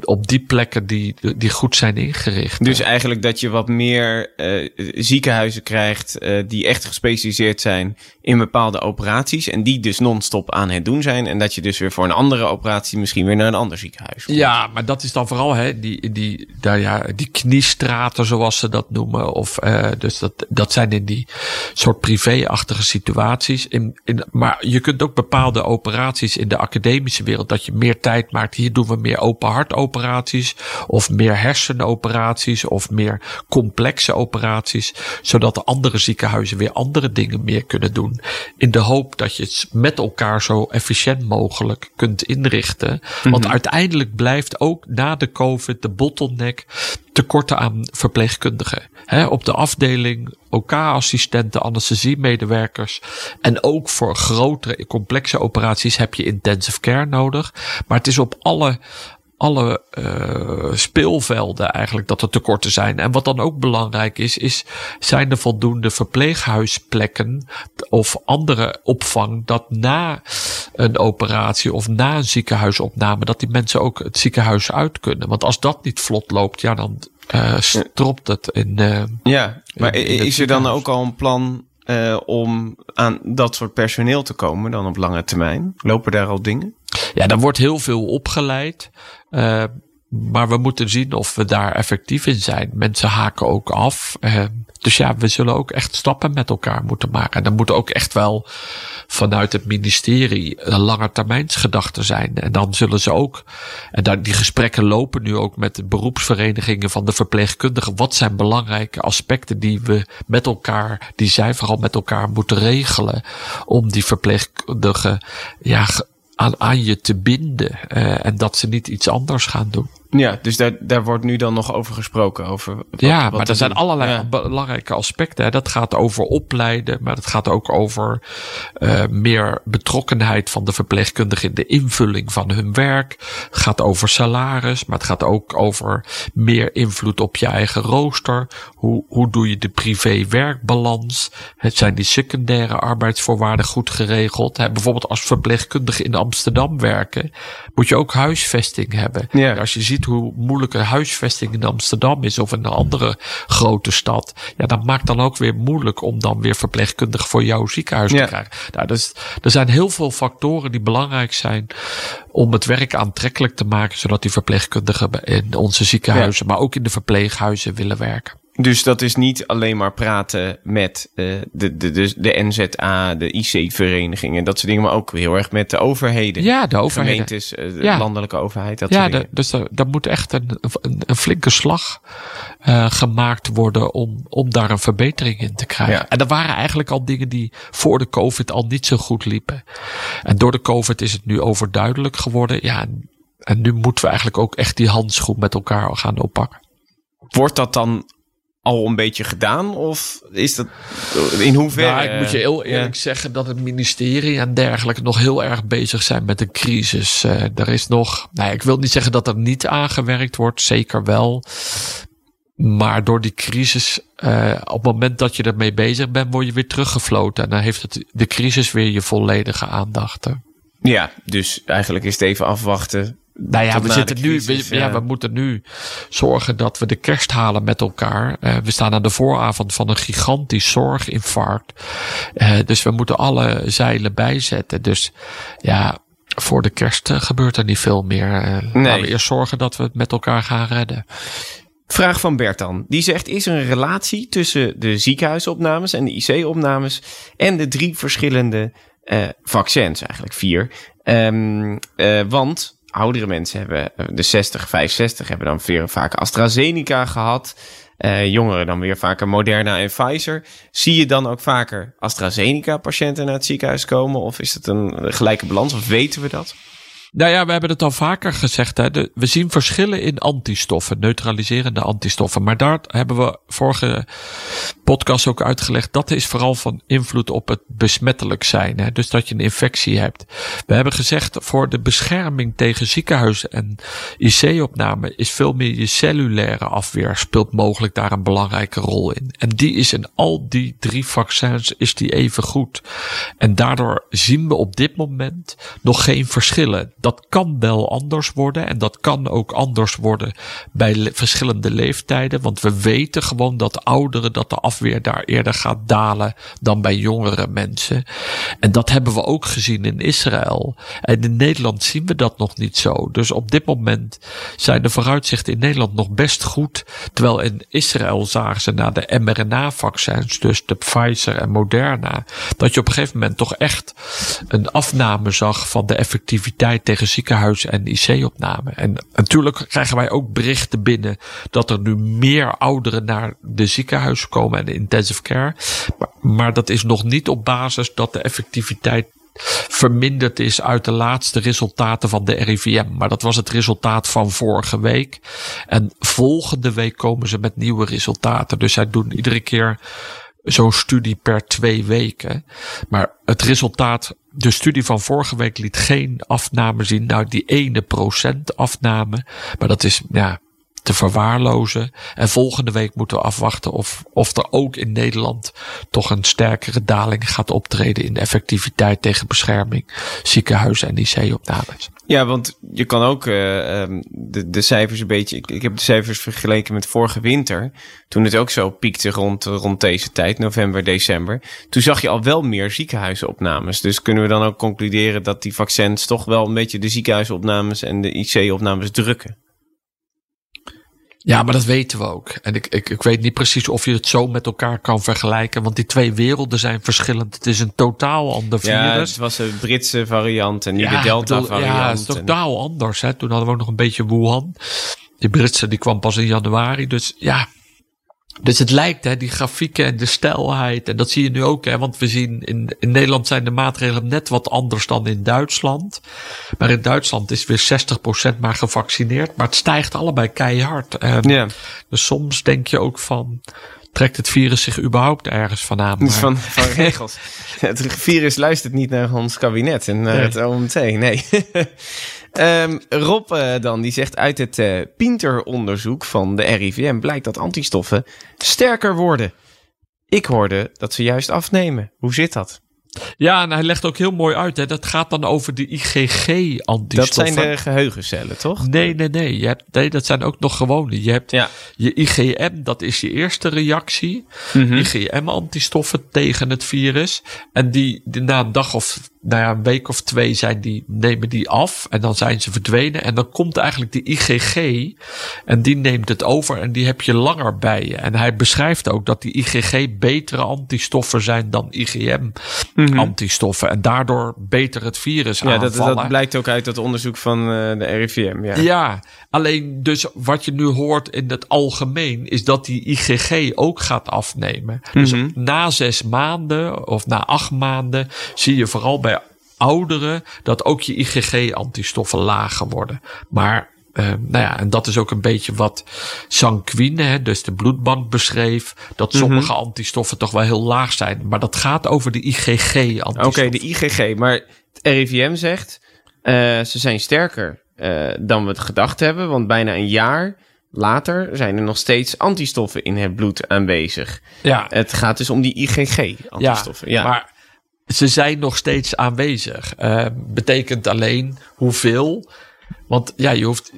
S1: Op die plekken die, die goed zijn ingericht.
S4: Dus eigenlijk dat je wat meer uh, ziekenhuizen krijgt uh, die echt gespecialiseerd zijn in bepaalde operaties. En die dus non-stop aan het doen zijn. En dat je dus weer voor een andere operatie misschien weer naar een ander ziekenhuis
S1: komt. Ja, maar dat is dan vooral hè, die, die, daar, ja, die kniestraten zoals ze dat noemen. Of, uh, dus dat, dat zijn in die soort privé-achtige situaties. In, in, maar je kunt ook bepaalde operaties in de academische wereld. Dat je meer tijd maakt. Hier doen we meer open hart operaties of meer hersenoperaties of meer complexe operaties, zodat de andere ziekenhuizen weer andere dingen meer kunnen doen. In de hoop dat je het met elkaar zo efficiënt mogelijk kunt inrichten. Want mhm. uiteindelijk blijft ook na de COVID de bottleneck tekorten aan verpleegkundigen. He, op de afdeling OK-assistenten, anesthesiemedewerkers. En ook voor grotere, complexe operaties heb je intensive care nodig. Maar het is op alle alle uh, speelvelden eigenlijk dat er tekorten zijn. En wat dan ook belangrijk is, is zijn er voldoende verpleeghuisplekken of andere opvang dat na een operatie of na een ziekenhuisopname, dat die mensen ook het ziekenhuis uit kunnen. Want als dat niet vlot loopt, ja, dan uh, stropt het in. Uh,
S4: ja, maar is er dan ook al een plan uh, om aan dat soort personeel te komen dan op lange termijn? Lopen daar al dingen?
S1: Ja, daar wordt heel veel opgeleid. Uh, maar we moeten zien of we daar effectief in zijn. Mensen haken ook af. Uh, dus ja, we zullen ook echt stappen met elkaar moeten maken. En dan moet ook echt wel vanuit het ministerie een langetermijnsgedachte zijn. En dan zullen ze ook, en daar, die gesprekken lopen nu ook met de beroepsverenigingen van de verpleegkundigen. Wat zijn belangrijke aspecten die we met elkaar, die zij vooral met elkaar moeten regelen. Om die verpleegkundigen, ja, aan, aan je te binden. Uh, en dat ze niet iets anders gaan doen.
S4: Ja, dus daar, daar wordt nu dan nog over gesproken. Over
S1: wat, ja, maar er zijn allerlei belangrijke aspecten. Hè. Dat gaat over opleiden, maar het gaat ook over uh, meer betrokkenheid van de verpleegkundigen in de invulling van hun werk. Het gaat over salaris, maar het gaat ook over meer invloed op je eigen rooster. Hoe, hoe doe je de privé-werkbalans? Het zijn die secundaire arbeidsvoorwaarden goed geregeld. Hè. Bijvoorbeeld als verpleegkundige in Amsterdam werken, moet je ook huisvesting hebben. Ja. Als je ziet hoe moeilijk een huisvesting in Amsterdam is of in een andere grote stad. Ja, dat maakt dan ook weer moeilijk om dan weer verpleegkundig voor jouw ziekenhuis te krijgen. Nou, dus, er zijn heel veel factoren die belangrijk zijn om het werk aantrekkelijk te maken, zodat die verpleegkundigen in onze ziekenhuizen, maar ook in de verpleeghuizen willen werken.
S4: Dus dat is niet alleen maar praten met uh, de, de, de, de NZA, de IC-verenigingen, dat soort dingen, maar ook heel erg met de overheden.
S1: Ja, de overheden.
S4: Gemeentes, uh, de ja. landelijke overheid. Dat
S1: ja,
S4: soort dingen.
S1: dus daar moet echt een, een, een flinke slag uh, gemaakt worden om, om daar een verbetering in te krijgen. Ja. En er waren eigenlijk al dingen die voor de COVID al niet zo goed liepen. En door de COVID is het nu overduidelijk geworden. Ja, en nu moeten we eigenlijk ook echt die handschoen met elkaar gaan oppakken.
S4: Wordt dat dan al een beetje gedaan? Of is dat in hoeverre?
S1: Nou, ik moet je heel eerlijk ja. zeggen dat het ministerie en dergelijke nog heel erg bezig zijn met de crisis. Uh, er is nog, nou, ik wil niet zeggen dat er niet aangewerkt wordt, zeker wel. Maar door die crisis, uh, op het moment dat je ermee bezig bent, word je weer teruggefloten. En dan heeft het, de crisis weer je volledige aandacht. Hè.
S4: Ja, dus eigenlijk is het even afwachten
S1: nou ja, we zitten nu, we, ja. ja. we moeten nu zorgen dat we de kerst halen met elkaar. Uh, we staan aan de vooravond van een gigantisch zorginfarct. Uh, dus we moeten alle zeilen bijzetten. Dus ja, voor de kerst uh, gebeurt er niet veel meer. nee. Laten we eerst zorgen dat we het met elkaar gaan redden.
S4: Vraag van Bertan. Die zegt: Is er een relatie tussen de ziekenhuisopnames en de IC-opnames en de drie verschillende vaccins, eigenlijk vier? Um, want oudere mensen hebben, eh, de 60, 65, hebben dan weer vaak AstraZeneca gehad. Uh, jongeren dan weer vaker Moderna en Pfizer. Zie je dan ook vaker AstraZeneca-patiënten naar het ziekenhuis komen? Of is het een gelijke balans? Of weten we dat?
S1: Nou ja, we hebben het al vaker gezegd. Hè. We zien verschillen in antistoffen, neutraliserende antistoffen. Maar daar hebben we vorige podcast ook uitgelegd. Dat is vooral van invloed op het besmettelijk zijn. Hè. Dus dat je een infectie hebt. We hebben gezegd voor de bescherming tegen ziekenhuis en IC-opname is veel meer je cellulaire afweer speelt mogelijk daar een belangrijke rol in. En die is in al die drie vaccins is die even goed. En daardoor zien we op dit moment nog geen verschillen dat kan wel anders worden. En dat kan ook anders worden bij verschillende leeftijden. Want we weten gewoon dat ouderen, dat de afweer daar eerder gaat dalen dan bij jongere mensen. En dat hebben we ook gezien in Israël. En in Nederland zien we dat nog niet zo. Dus op dit moment zijn de vooruitzichten in Nederland nog best goed. Terwijl in Israël zagen ze naar de mRNA-vaccins, dus de Pfizer en Moderna, dat je op een gegeven moment toch echt een afname zag van de effectiviteit tegen ziekenhuis en IC-opname. En natuurlijk krijgen wij ook berichten binnen dat er nu meer ouderen naar de ziekenhuis komen en intensive care. Maar, maar dat is nog niet op basis dat de effectiviteit verminderd is uit de laatste resultaten van de RIVM. Maar dat was het resultaat van vorige week. En volgende week komen ze met nieuwe resultaten. Dus zij doen iedere keer zo'n studie per twee weken. Maar het resultaat, de studie van vorige week liet geen afname zien. Nou, die ene procent afname. Maar dat is, ja, te verwaarlozen. En volgende week moeten we afwachten of, of er ook in Nederland toch een sterkere daling gaat optreden in de effectiviteit tegen bescherming, ziekenhuizen en IC-opnames.
S4: Ja, want je kan ook uh, de, de cijfers een beetje. Ik, ik heb de cijfers vergeleken met vorige winter. Toen het ook zo piekte rond, rond deze tijd, november, december. Toen zag je al wel meer ziekenhuisopnames. Dus kunnen we dan ook concluderen dat die vaccins toch wel een beetje de ziekenhuisopnames en de IC-opnames drukken?
S1: Ja, maar dat weten we ook. En ik, ik, ik weet niet precies of je het zo met elkaar kan vergelijken. Want die twee werelden zijn verschillend. Het is een totaal ander virus. Ja,
S4: het was een Britse variant en nu ja, de Delta variant.
S1: Ja, het is totaal anders. Hè. Toen hadden we ook nog een beetje Wuhan. Die Britse die kwam pas in januari. Dus ja, dus het lijkt, hè, die grafieken en de stijlheid. En dat zie je nu ook, hè, want we zien in, in Nederland zijn de maatregelen net wat anders dan in Duitsland. Maar in Duitsland is weer 60% maar gevaccineerd. Maar het stijgt allebei keihard. En ja. Dus soms denk je ook van, trekt het virus zich überhaupt ergens van aan? Maar...
S4: Van, *laughs* van regels. het virus luistert niet naar ons kabinet en naar nee. het OMT, nee. *laughs* Um, Rob uh, dan, die zegt uit het uh, Pinter-onderzoek van de RIVM blijkt dat antistoffen sterker worden. Ik hoorde dat ze juist afnemen. Hoe zit dat?
S1: Ja, en hij legt ook heel mooi uit. Hè. Dat gaat dan over de IgG-antistoffen.
S4: Dat zijn de geheugencellen, toch?
S1: Nee, nee, nee. Je hebt, nee, dat zijn ook nog gewone. Je hebt ja. je IgM, dat is je eerste reactie. Mm -hmm. IgM-antistoffen tegen het virus. En die, die, na een dag of nou ja, een week of twee zijn die, nemen die af en dan zijn ze verdwenen. En dan komt eigenlijk de IgG en die neemt het over en die heb je langer bij je. En hij beschrijft ook dat die IgG betere antistoffen zijn dan IgM-antistoffen. En daardoor beter het virus
S4: Mhm. Ja, dat,
S1: aanvallen.
S4: dat blijkt ook uit dat onderzoek van eh, de RIVM. Ja.
S1: Ja, alleen dus wat je nu hoort in het algemeen is dat die IgG ook gaat afnemen. Dus
S4: Mhm.
S1: na zes maanden of na acht maanden zie je vooral bij ouderen dat ook je IgG-antistoffen lager worden. Maar eh, nou ja, en dat is ook een beetje wat Sanquine, hè, dus de bloedbank, beschreef. Dat
S4: Mhm.
S1: sommige antistoffen toch wel heel laag zijn. Maar dat gaat over de IgG-antistoffen.
S4: Oké, de IgG. Maar het RIVM zegt, eh, ze zijn sterker eh, dan we het gedacht hebben. Want bijna een jaar later zijn er nog steeds antistoffen in het bloed aanwezig.
S1: Ja,
S4: Het gaat dus om die IgG-antistoffen. Ja,
S1: Maar ze zijn nog steeds aanwezig. Eh, betekent alleen hoeveel. Want ja, je hoeft.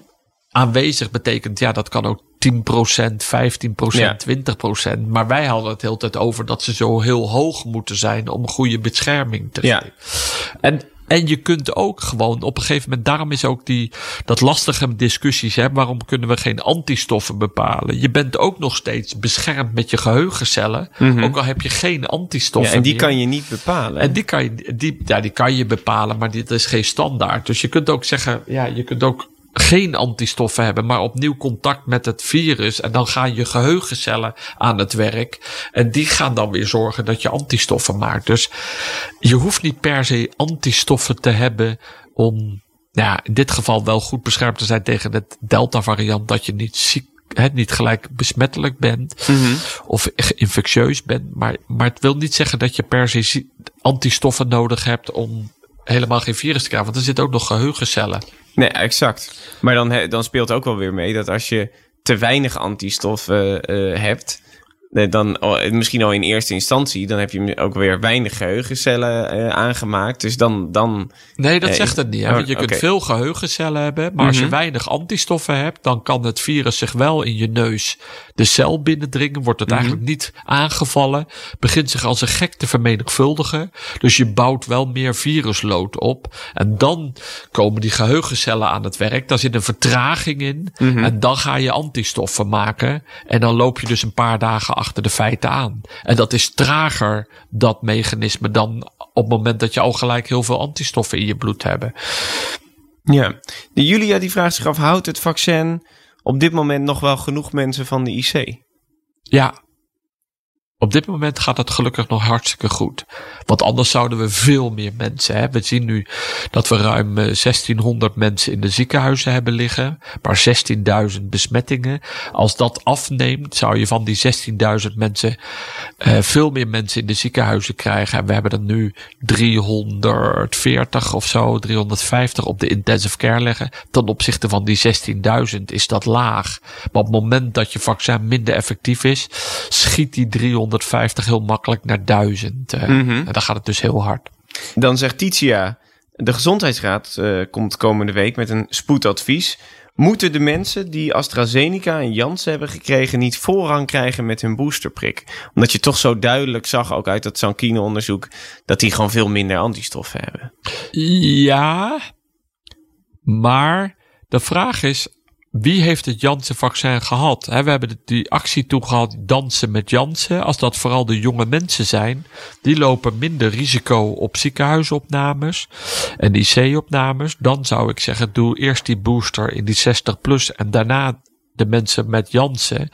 S1: Aanwezig betekent, ja, dat kan ook 10%, 15%,
S4: Ja.
S1: 20%. Maar wij hadden het heel tijd over dat ze zo heel hoog moeten zijn om goede bescherming te
S4: Ja.
S1: geven. En, en je kunt ook gewoon op een gegeven moment, daarom is ook die, dat lastige discussies, hè, waarom kunnen we geen antistoffen bepalen? Je bent ook nog steeds beschermd met je geheugencellen, ook al heb je geen
S4: Mhm. Ja,
S1: antistoffen.
S4: en die
S1: meer.
S4: kan je niet bepalen.
S1: En die kan je, die, ja, die kan je bepalen, maar dit is geen standaard. Dus je kunt ook zeggen, ja, je kunt ook geen antistoffen hebben, maar opnieuw contact met het virus. En dan gaan je geheugencellen aan het werk. En die gaan dan weer zorgen dat je antistoffen maakt. Dus je hoeft niet per se antistoffen te hebben om, ja, in dit geval wel goed beschermd te zijn tegen het Delta-variant, dat je niet ziek hè, niet gelijk besmettelijk bent of infectieus bent. Maar, maar het wil niet zeggen dat je per se antistoffen nodig hebt om helemaal geen virus te krijgen. Want er zitten ook nog geheugencellen.
S4: Nee, exact. Maar dan, dan speelt ook wel weer mee dat als je te weinig antistoffen eh, hebt, dan oh, misschien al in eerste instantie, dan heb je ook weer weinig geheugencellen eh, aangemaakt. Dus dan, dan
S1: Nee, dat
S4: Ja,
S1: zegt het niet. Hè?
S4: Oh,
S1: Want je kunt veel geheugencellen hebben. Maar als je
S4: Mhm.
S1: weinig antistoffen hebt, dan kan het virus zich wel in je neus de cel binnendringen. Wordt het
S4: Mhm.
S1: eigenlijk niet aangevallen. Begint zich als een gek te vermenigvuldigen. Dus je bouwt wel meer viruslood op. En dan komen die geheugencellen aan het werk. Daar zit een vertraging in.
S4: Mhm.
S1: En dan ga je antistoffen maken. En dan loop je dus een paar dagen achter de feiten aan. En dat is trager, dat mechanisme, dan op het moment dat je al gelijk heel veel antistoffen in je bloed hebben.
S4: Ja, de Julia die vraagt zich af, houdt het vaccin op dit moment nog wel genoeg mensen van de IC?
S1: Ja. Op dit moment gaat het gelukkig nog hartstikke goed. Want anders zouden we veel meer mensen hebben. We zien nu dat we ruim eh, 1600 mensen in de ziekenhuizen hebben liggen. Maar 16.000 besmettingen. Als dat afneemt, zou je van die 16.000 mensen eh, veel meer mensen in de ziekenhuizen krijgen. En we hebben er nu 340 of zo, 350 op de intensive care liggen. Ten opzichte van die 16.000 is dat laag. Maar op het moment dat je vaccin minder effectief is, schiet die 350 heel makkelijk naar 1000. eh.
S4: Mhm.
S1: En dan gaat het dus heel hard.
S4: Dan zegt Titia, de Gezondheidsraad eh, komt komende week met een spoedadvies. Moeten de mensen die AstraZeneca en Janssen hebben gekregen niet voorrang krijgen met hun boosterprik? Omdat je toch zo duidelijk zag, ook uit dat Sankine-onderzoek, dat die gewoon veel minder antistoffen hebben.
S1: Ja, maar de vraag is, wie heeft het Janssen-vaccin gehad? We hebben die actie toen gehad, dansen met Janssen. Als dat vooral de jonge mensen zijn, die lopen minder risico op ziekenhuisopnames en IC-opnames. Dan zou ik zeggen, doe eerst die booster in die 60 plus en daarna de mensen met Janssen.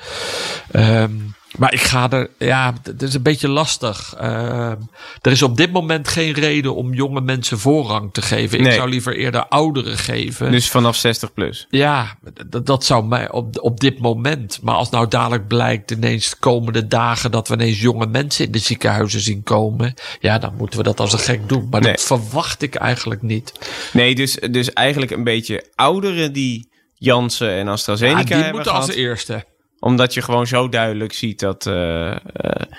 S1: Ehm, maar ik ga er, ja, het is een beetje lastig. Ehm, er is op dit moment geen reden om jonge mensen voorrang te geven. Ik zou liever eerder ouderen geven.
S4: Dus vanaf 60 plus.
S1: Ja, dat zou mij op, op dit moment. Maar als nou dadelijk blijkt ineens de komende dagen dat we ineens jonge mensen in de ziekenhuizen zien komen. Ja, dan moeten we dat als een gek doen. Maar
S4: Nee.
S1: dat verwacht ik eigenlijk niet.
S4: Nee, dus, dus eigenlijk een beetje ouderen die Janssen en
S1: Ja,
S4: AstraZeneca
S1: die
S4: hebben
S1: moeten als eerste.
S4: Omdat je gewoon zo duidelijk ziet dat, eh, eh,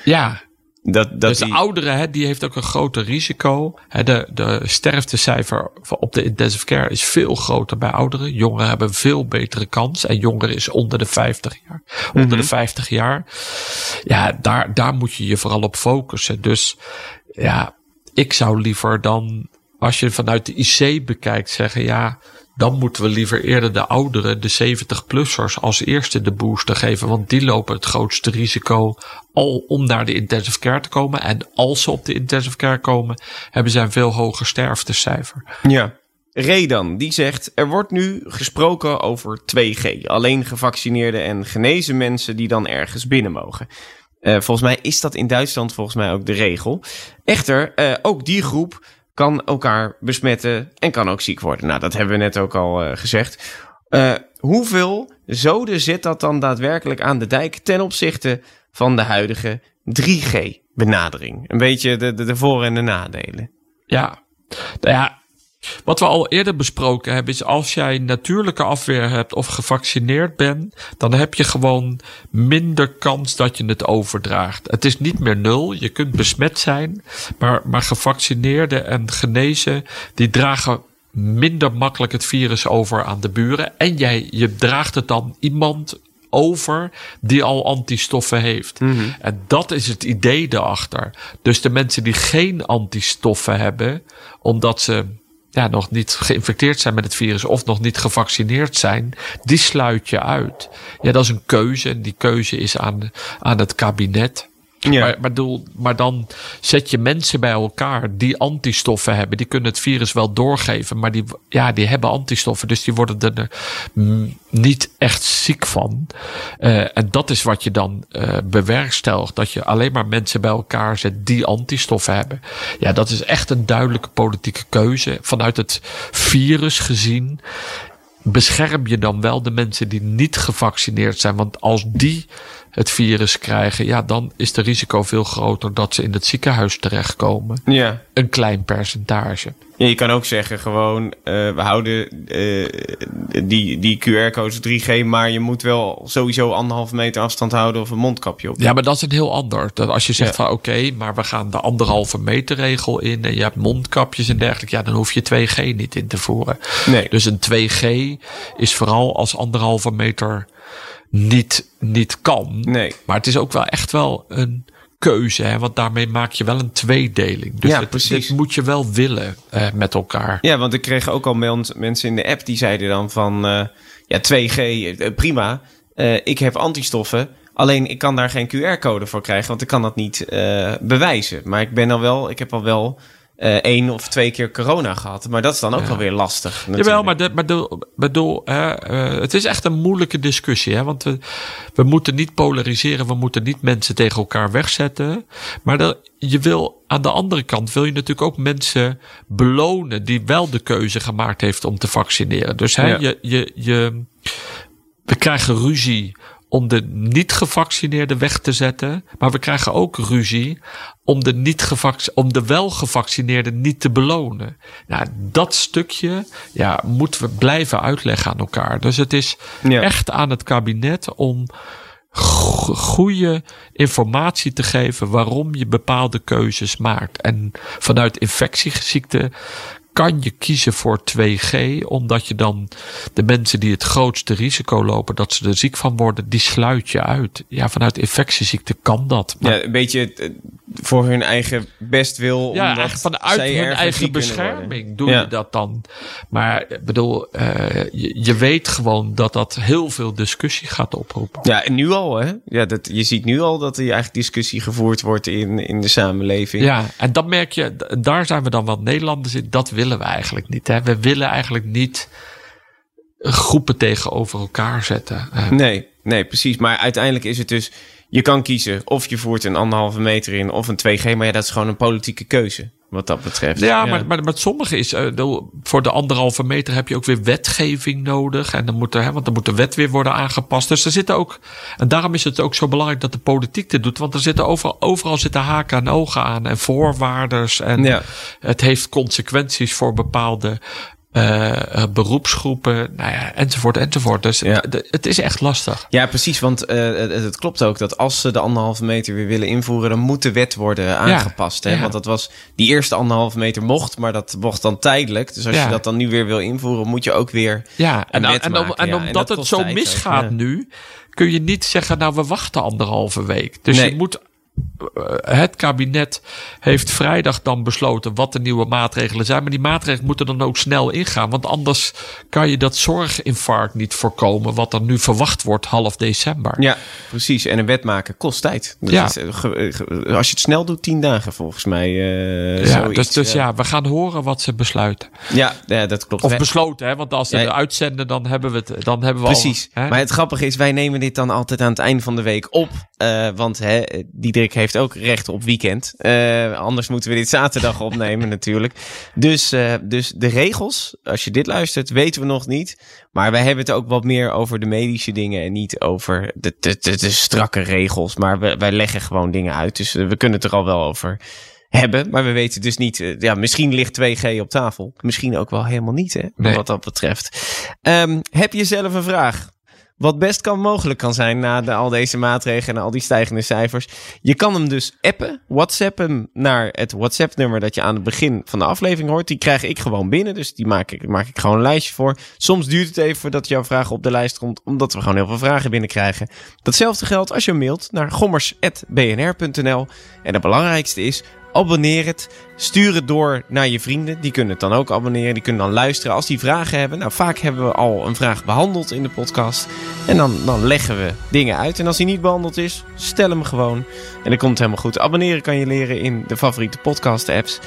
S1: Ja,
S4: dat, dat
S1: dus
S4: die...
S1: de ouderen, hè, die heeft ook een groter risico. Hè, de, de sterftecijfer op de intensive care is veel groter bij ouderen. Jongeren hebben een veel betere kans. En jongeren is onder de 50 jaar. Onder de 50 jaar. Ja, daar, daar moet je je vooral op focussen. Dus ja, ik zou liever dan als je vanuit de IC bekijkt, zeggen ja, dan moeten we liever eerder de ouderen, de 70-plussers, als eerste de booster geven. Want die lopen het grootste risico al om naar de intensive care te komen. En als ze op de intensive care komen, hebben zij een veel hoger sterftecijfer.
S4: Ja. Redan, die zegt: Er wordt nu gesproken over 2G. Alleen gevaccineerde en genezen mensen die dan ergens binnen mogen. Uh, volgens mij is dat in Duitsland volgens mij ook de regel. Echter, uh, ook die groep kan elkaar besmetten en kan ook ziek worden. Nou, dat hebben we net ook al uh, gezegd. hoeveel zoden zit dat dan daadwerkelijk aan de dijk ten opzichte van de huidige 3G-benadering? Een beetje de, de, de voor- en de nadelen.
S1: Ja, nou ja, wat we al eerder besproken hebben is als jij natuurlijke afweer hebt of gevaccineerd bent, dan heb je gewoon minder kans dat je het overdraagt. Het is niet meer nul, je kunt besmet zijn, maar, maar gevaccineerden en genezen, die dragen minder makkelijk het virus over aan de buren. En jij, je draagt het dan iemand over die al antistoffen heeft.
S4: Mhm.
S1: En dat is het idee daarachter. Dus de mensen die geen antistoffen hebben, omdat ze ja, nog niet geïnfecteerd zijn met het virus of nog niet gevaccineerd zijn, die sluit je uit. Ja, dat is een keuze en die keuze is aan, aan het kabinet. Maar, maar, maar dan zet je mensen bij elkaar die antistoffen hebben. Die kunnen het virus wel doorgeven, maar die, ja, die hebben antistoffen. Dus die worden er mm, niet echt ziek van. Uh, en dat is wat je dan uh, bewerkstelligt. Dat je alleen maar mensen bij elkaar zet die antistoffen hebben. Ja, dat is echt een duidelijke politieke keuze. Vanuit het virus gezien bescherm je dan wel de mensen die niet gevaccineerd zijn. Want als die het virus krijgen, ja, dan is de risico veel groter dat ze in het ziekenhuis terechtkomen.
S4: Ja.
S1: Een klein percentage.
S4: Ja, je kan ook zeggen gewoon, uh, we houden uh, die, die QR-codes 3G, maar je moet wel sowieso anderhalve meter afstand houden of een mondkapje op.
S1: Ja, maar dat is een heel ander. Dat als je zegt ja. van oké, okay, maar we gaan de anderhalve meter regel in en je hebt mondkapjes en dergelijke, ja, dan hoef je 2G niet in te voeren.
S4: Nee.
S1: Dus een 2G is vooral als anderhalve meter niet, niet kan.
S4: Nee.
S1: Maar het is ook wel echt wel een keuze, hè? want daarmee maak je wel een tweedeling. Dus
S4: ja,
S1: het,
S4: precies.
S1: dit moet je wel willen uh, met elkaar.
S4: Ja, want ik kreeg ook al mensen in de app die zeiden dan van, uh, ja, 2G, uh, prima, uh, ik heb antistoffen. Alleen ik kan daar geen QR-code voor krijgen, want ik kan dat niet bewijzen. Maar ik ben al wel, ik heb al wel één of twee keer corona gehad. Maar dat is dan ook ja. wel weer lastig. Natuurlijk.
S1: Jawel, maar, de, maar de, bedoel, hè, uh, het is echt een moeilijke discussie. Hè? Want we, we moeten niet polariseren, we moeten niet mensen tegen elkaar wegzetten. Maar de, je wil aan de andere kant wil je natuurlijk ook mensen belonen die wel de keuze gemaakt heeft om te vaccineren. Dus hè,
S4: Ja.
S1: je, je, je, we krijgen ruzie om de niet gevaccineerden weg te zetten. Maar we krijgen ook ruzie om de, niet om de wel gevaccineerden niet te belonen. Nou, dat stukje ja, moeten we blijven uitleggen aan elkaar. Dus het is
S4: Ja.
S1: echt aan het kabinet om go- goede informatie te geven waarom je bepaalde keuzes maakt. En vanuit infectieziekten kan je kiezen voor 2G, omdat je dan de mensen die het grootste risico lopen dat ze er ziek van worden, die sluit je uit. Ja, vanuit infectieziekte kan dat.
S4: Ja, een beetje eh, voor hun eigen bestwil.
S1: ja,
S4: omdat
S1: eigenlijk vanuit hun eigen bescherming doe
S4: Ja.
S1: je dat dan. Maar ik bedoel, eh, je, je weet gewoon dat dat heel veel discussie gaat oproepen.
S4: Ja, en nu al, hè? Ja, dat, je ziet nu al dat er eigenlijk discussie gevoerd wordt in, in de samenleving.
S1: Ja, en dat merk je, daar zijn we dan wel Nederlanders in. Dat willen we eigenlijk niet. Hè? We willen eigenlijk niet groepen tegenover elkaar zetten. Eh,
S4: Nee, nee, precies. Maar uiteindelijk is het dus... Je kan kiezen of je voert een anderhalve meter in of een 2G. Maar ja, dat is gewoon een politieke keuze, wat dat betreft.
S1: Ja, Maar, maar met sommige is, eh, voor de anderhalve meter heb je ook weer wetgeving nodig. En dan moet er, hè, want dan moet de wet weer worden aangepast. Dus er zitten ook, en daarom is het ook zo belangrijk dat de politiek dit doet. Want er zitten overal, overal zitten haken en ogen aan en voorwaarders. En
S4: Ja.
S1: het heeft consequenties voor bepaalde eh, beroepsgroepen, nou ja, enzovoort, enzovoort. Dus
S4: Ja.
S1: het, het is echt lastig.
S4: Ja, precies. Want eh, het, het klopt ook dat als ze de anderhalve meter weer willen invoeren, dan moet de wet worden aangepast. Hè? Want dat was die eerste anderhalve meter mocht, maar dat mocht dan tijdelijk. Dus als je dat dan nu weer wil invoeren, moet je ook weer.
S1: Ja, en,
S4: wet
S1: en, om-
S4: maken,
S1: en
S4: ja. En
S1: omdat
S4: dat
S1: het zo
S4: ook,
S1: misgaat nu, kun je niet zeggen, nou, we wachten anderhalve week. Dus
S4: Nee.
S1: je moet het kabinet heeft vrijdag dan besloten wat de nieuwe maatregelen zijn. Maar die maatregelen moeten dan ook snel ingaan. Want anders kan je dat zorginfarct niet voorkomen. Wat er nu verwacht wordt half december.
S4: Ja, precies. En een wet maken kost tijd. Dus
S1: Ja.
S4: is, eh, eh, als je het snel doet, tien dagen volgens mij. eh,
S1: Ja,
S4: zoiets,
S1: dus, dus
S4: eh.
S1: ja, we gaan horen wat ze besluiten.
S4: Ja, ja, dat klopt.
S1: Of besloten, hè? Want als ze
S4: Ja.
S1: uitzenden, dan hebben we het. Dan hebben we
S4: Precies.
S1: Al, hè?
S4: Maar het grappige is, wij nemen dit dan altijd aan het einde van de week op. eh, want hè, Diederik heeft ook recht op weekend. Eh, anders moeten we dit zaterdag *laughs* opnemen natuurlijk. Dus, eh, dus de regels, als je dit luistert, weten we nog niet. Maar wij hebben het ook wat meer over de medische dingen en niet over de, de, de, de strakke regels. Maar we, wij leggen gewoon dingen uit. Dus eh, we kunnen het er al wel over hebben. Maar we weten dus niet, ja, misschien ligt 2G op tafel. Misschien ook wel helemaal niet, hè,
S1: Nee.
S4: wat dat betreft. Ehm, heb je zelf een vraag? Wat best kan mogelijk kan zijn na de, al deze maatregelen en al die stijgende cijfers. Je kan hem dus appen, WhatsApp hem naar het WhatsApp-nummer dat je aan het begin van de aflevering hoort. Die krijg ik gewoon binnen, dus die maak ik, maak ik gewoon een lijstje voor. Soms duurt het even voordat jouw vraag op de lijst komt, omdat we gewoon heel veel vragen binnenkrijgen. Datzelfde geldt als je mailt naar gommers.bnr.nl. En het belangrijkste is, abonneer het. Stuur het door naar je vrienden. Die kunnen het dan ook abonneren. Die kunnen dan luisteren als die vragen hebben. Nou, vaak hebben we al een vraag behandeld in de podcast. En dan, dan leggen we dingen uit. En als die niet behandeld is, stel hem gewoon. En dan komt helemaal goed. Abonneren kan je leren in de favoriete podcast apps.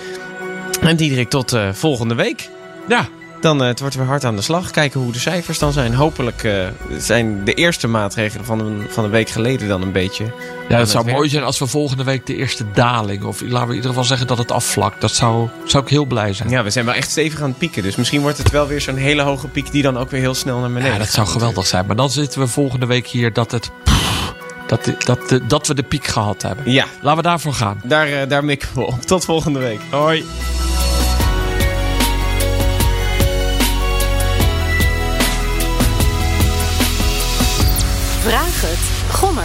S4: En Diederik, tot eh, volgende week.
S1: ja,
S4: Dan eh, het wordt weer hard aan de slag. Kijken hoe de cijfers dan zijn. Hopelijk eh, zijn de eerste maatregelen van een, van een week geleden dan een beetje...
S1: ja, het zou
S4: het
S1: mooi zijn als we volgende week de eerste daling. Of laten we in ieder geval zeggen dat het afvlakt. Dat zou, zou ik heel blij zijn.
S4: Ja, we zijn wel echt stevig aan het pieken. Dus misschien wordt het wel weer zo'n hele hoge piek die dan ook weer heel snel naar beneden
S1: Ja, dat
S4: gaat.
S1: zou geweldig zijn. Maar dan zitten we volgende week hier dat het. Dat, dat, dat we de piek gehad hebben.
S4: Ja,
S1: Laten we daarvoor gaan.
S4: daar, eh, daar mikken we op. Tot volgende week. Hoi.